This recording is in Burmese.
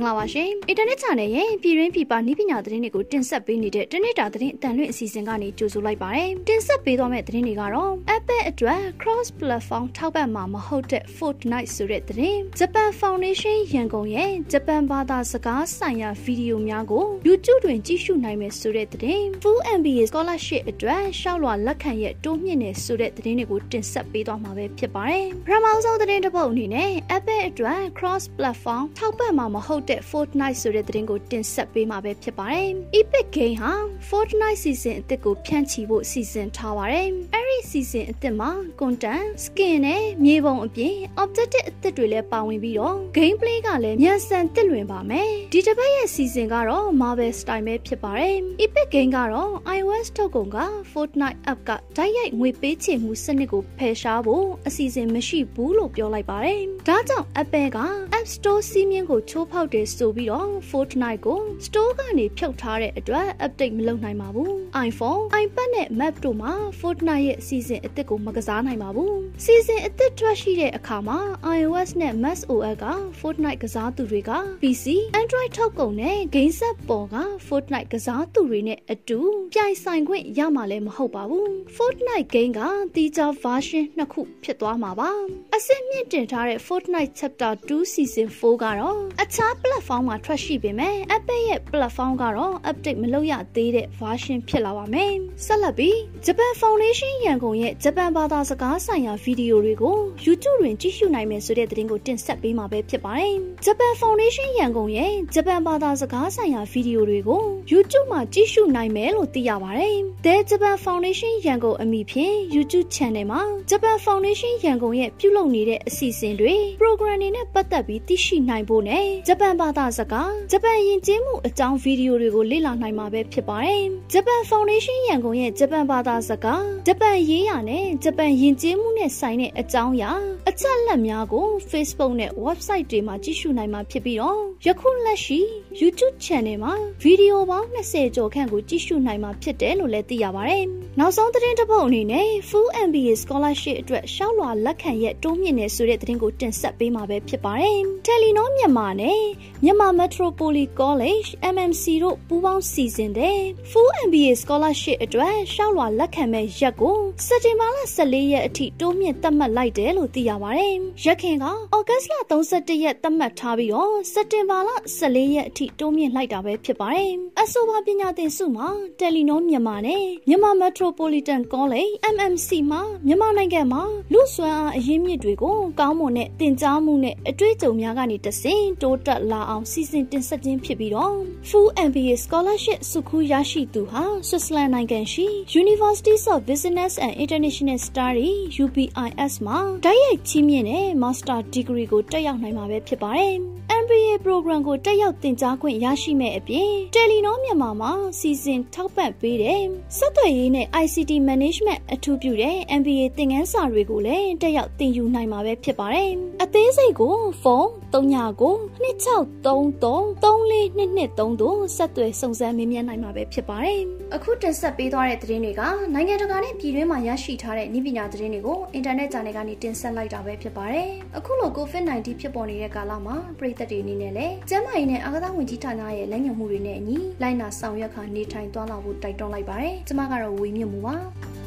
င်္ဂလာပါရှင်။ Internet Channel ရဲ့ပြည်တွင်းပြည်ပနည်းပညာသတင်းတွေကိုတင်ဆက်ပေးနေတဲ့တနေ့တာသတင်းအတန်လွင့်အစီအစဉ်ကနေကြိုဆိုလိုက်ပါတယ်။တင်ဆက်ပေးသွားမယ့်သတင်းတွေကတော့ Apple အတွက် cross platform ထောက်ပံ့မှာမဟုတ်တဲ့ Fortnite ဆိုတဲ့သတင်း။ Japan Foundation ရန်ကုန်ရဲ့ဂျပန်ဘာသာစကားဆိုင်ရာဗီဒီယိုများကို YouTube တွင်ကြည့်ရှုနိုင်မယ်ဆိုတဲ့သတင်း။ Full MBA Scholarship အတွက်ရှောက်လွှာလက်ခံရဲ့တိုးမြင့်နေဆိုတဲ့သတင်းတွေကိုတင်ဆက်ပေးသွားမှာပဲဖြစ်ပါတယ်။ပထမဆုံးသတင်းတစ်ပုဒ်အနေနဲ့ Apple အတွက် cross platform ထောက်ပံ့မှာမဟုတ်တဲ့ Fortnite ဆိုတဲ့သတင်းကိုတင်ဆက်ပေးမှာပဲဖြစ်ပါတယ်။ Epic Game ဟာ Fortnite season အသစ်ကိုဖြန့်ချီဖို့စီစဉ်ထားပါတယ်။အဲဒီ season အသစ်မှာ content, skin နဲ့မြေပုံအပြင် objective အသစ်တွေလည်းပါဝင်ပြီးတော့ gameplay ကလည်းမြန်ဆန်တစ်လွင်ပါမယ်။ဒီတစ်ပတ်ရဲ့ season ကတော့ Marvel style ပဲဖြစ်ပါတယ်။ Epic Game ကတော့ iOS ထုတ်ကုန်က Fortnite app ကတိုက်ရိုက်ငွေပေးချေမှုစနစ်ကိုဖယ်ရှားဖို့အစီအစဉ်မရှိဘူးလို့ပြောလိုက်ပါတယ်။ဒါကြောင့် Apple က App Store စီးမြင်ကိုချိုးဖောက်တယ်ဆိုပြီးတော့ Fortnite ကို Store ကနေဖြုတ်ထားတဲ့အတွက် update မလုပ်နိုင်ပါဘူး။ iPhone, iPad နဲ့ Mac တို့မှာ Fortnite ရဲ့ season အသစ်ကိုမကစားနိုင်ပါဘူး။ season အသစ်ထွက်ရှိတဲ့အခါမှာ iOS နဲ့ macOS က Fortnite ကစားသူတွေက PC, Android ထုတ်ကုန်နဲ့ Game Set ပေါ်က Fortnite ကစားသူတွေနဲ့အတူပြိုင်ဆိုင်ခွင့်ရမှာလည်းမဟုတ်ပါဘူး။ Fortnite game ကတီးခြား version နှစ်ခုဖြစ်သွားမှာပါ။အစစ်မြင့်တင်ထားတဲ့ Fortnite Chapter 2 Season 4ကတော့အခြား platform မှာ ထွက်ရှိပေမဲ့ Apple ရဲ့ platform ကတော့ update မလုပ်ရသေးတဲ့ version ဖြစ်လာပါမယ်။ဆက်လက်ပြီး Japan Foundation ရန်ကုန်ရဲ့ဂျပန်ဘာသာစကားဆိုင်ရာဗီဒီယိုတွေကို YouTube တွင်ကြည့်ရှုနိုင်မယ်ဆိုတဲ့သတင်းကိုတင်ဆက်ပေးမှာပဲဖြစ်ပါတယ်။ Japan Foundation ရန်ကုန်ရဲ့ဂျပန်ဘာသာစကားဆိုင်ရာဗီဒီယိုတွေကို YouTube မှာကြည့်ရှုနိုင်မယ်လို့သိရပါတယ်။ The Japan Foundation ရန်ကုန်အမည်ဖြင့် YouTube Channel မှာ Japan Foundation ရန်ကုန်ရဲ့ပြုလုပ်နေတဲ့အစီအစဉ်တွေ program တွေနဲ့ပတ်သက်ပြီးသိရှိနိုင်ဖို့နဲ့ဂျပန်ဘာသာစကားဂျပန်ယဉ်ကျေးမှုအကြောင်းဗီဒီယိုတွေကိုလေ့လာနိုင်မှာပဲဖြစ်ပါတယ်။ Japan Foundation ရန်ကုန်ရဲ့ဂျပန်ဘာသာစကားဂျပန်ရေးရာနဲ့ဂျပန်ယဉ်ကျေးမှုနဲ့ဆိုင်တဲ့အကြောင်းအရာအချက်အလက်များကို Facebook နဲ့ website တွေမှာကြည့်ရှုနိုင်မှာဖြစ်ပြီးတော့ယခုလက်ရှိ YouTube Channel မှာဗီဒီယိုပေါင်း20ကျော်ခန့်ကိုကြည့်ရှုနိုင်မှာဖြစ်တယ်လို့လည်းသိရပါတယ်။နောက်ဆုံးသတင်းတစ်ပုဒ်အနေနဲ့ Full MBA Scholarship အတွက်ရှောက်လွှာလက်ခံရက်တိုးမြင့်နေဆိုတဲ့သတင်းကိုတင်ဆက်ပေးမှာပဲဖြစ်ပါတယ်။ Telenor မြန်မာနဲ့မြန်မာ Metropolis College MMC တို့ပူးပေါင်းစီစဉ်တဲ့ Full MBA Scholarship အတွက်ရှောက်လွှာလက်ခံမဲ့ရက်ကိုစက်တင်ဘာလ14ရက်အထိတိုးမြင့်သတ်မှတ်လိုက်တယ်လို့သိရပါတယ်။ရက်ခင်ကဩဂတ်လ31ရက်သတ်မှတ်ထားပြီးတော့စက်တင်ဘာလ14ရက်အထိတိုးမြင့်လိုက်တာပဲဖြစ်ပါတယ်။အဆိုပါပညာသင်စုမှာ Telenor မြန်မာနဲ့မြန်မာ Metropolitan College MMC မှာမြန်မာနိုင်ငံမှာလူစွမ်းအားအရင်းမြစ်တွေကိုကောင်းမွန်တဲ့သင်ကြားမှုနဲ့အတွေ့အကြုံများကနေတဆင့်တိုးတက်လာအောင်စီစဉ်တင်ဆက်ခြင်းဖြစ်ပြီးတော့ Full MBA Scholarship စုခူးရရှိသူဟာ Switzerland နိုင်ငံရှိ Universities of Business and International Studies UBIS မှာတိုက်ရိုက်ချီးမြှင့်တဲ့ Master Degree ကိုတက်ရောက်နိုင်မှာပဲဖြစ်ပါတယ်။ MBA program ကိုတက်ရောက်သင်ကြားခွင့်ရရှိမဲ့အပြင် Telenor မြန်မာမှာစီစဉ်ထောက်ပံ့ပေးတဲ့စက်သွယ်ရေးနဲ့ ICT Management အထူးပြုတဲ့ MBA သင်ခန်းစာတွေကိုလည်းတက်ရောက်သင်ယူနိုင်မှာပဲဖြစ်ပါတယ်။အသေးစိတ်ကိုဖုန်း39 2633 3422တို့ဆက်သွယ်စုံစမ်းမေးမြန်းနိုင်မှာပဲဖြစ်ပါတယ်။အခုတင်ဆက်ပေးသွားတဲ့သတင်းတွေကနိုင်ငံတကာနဲ့ပြည်တွင်းမှာရရှိထားတဲ့ဤပညာသတင်းတွေကိုအင်တာနက် channel ကနေတင်ဆက်လိုက်တာပဲဖြစ်ပါတယ်။အခုလို COVID-19 ဖြစ်ပေါ်နေတဲ့ကာလမှာပြည်သက်တွေအနေနဲ့လည်းကျန်းမာရေးနဲ့အာသာဝင်ကြီးဌာနရဲ့လက်ညှိုးမှုတွေနဲ့အညီလိုက်နာဆောင်ရွက်ခါနေထိုင်သွားလာဖို့တိုက်တွန်းလိုက်ပါတယ်။ကျွန်မကတော့ဝေမြင့်မှုပါ။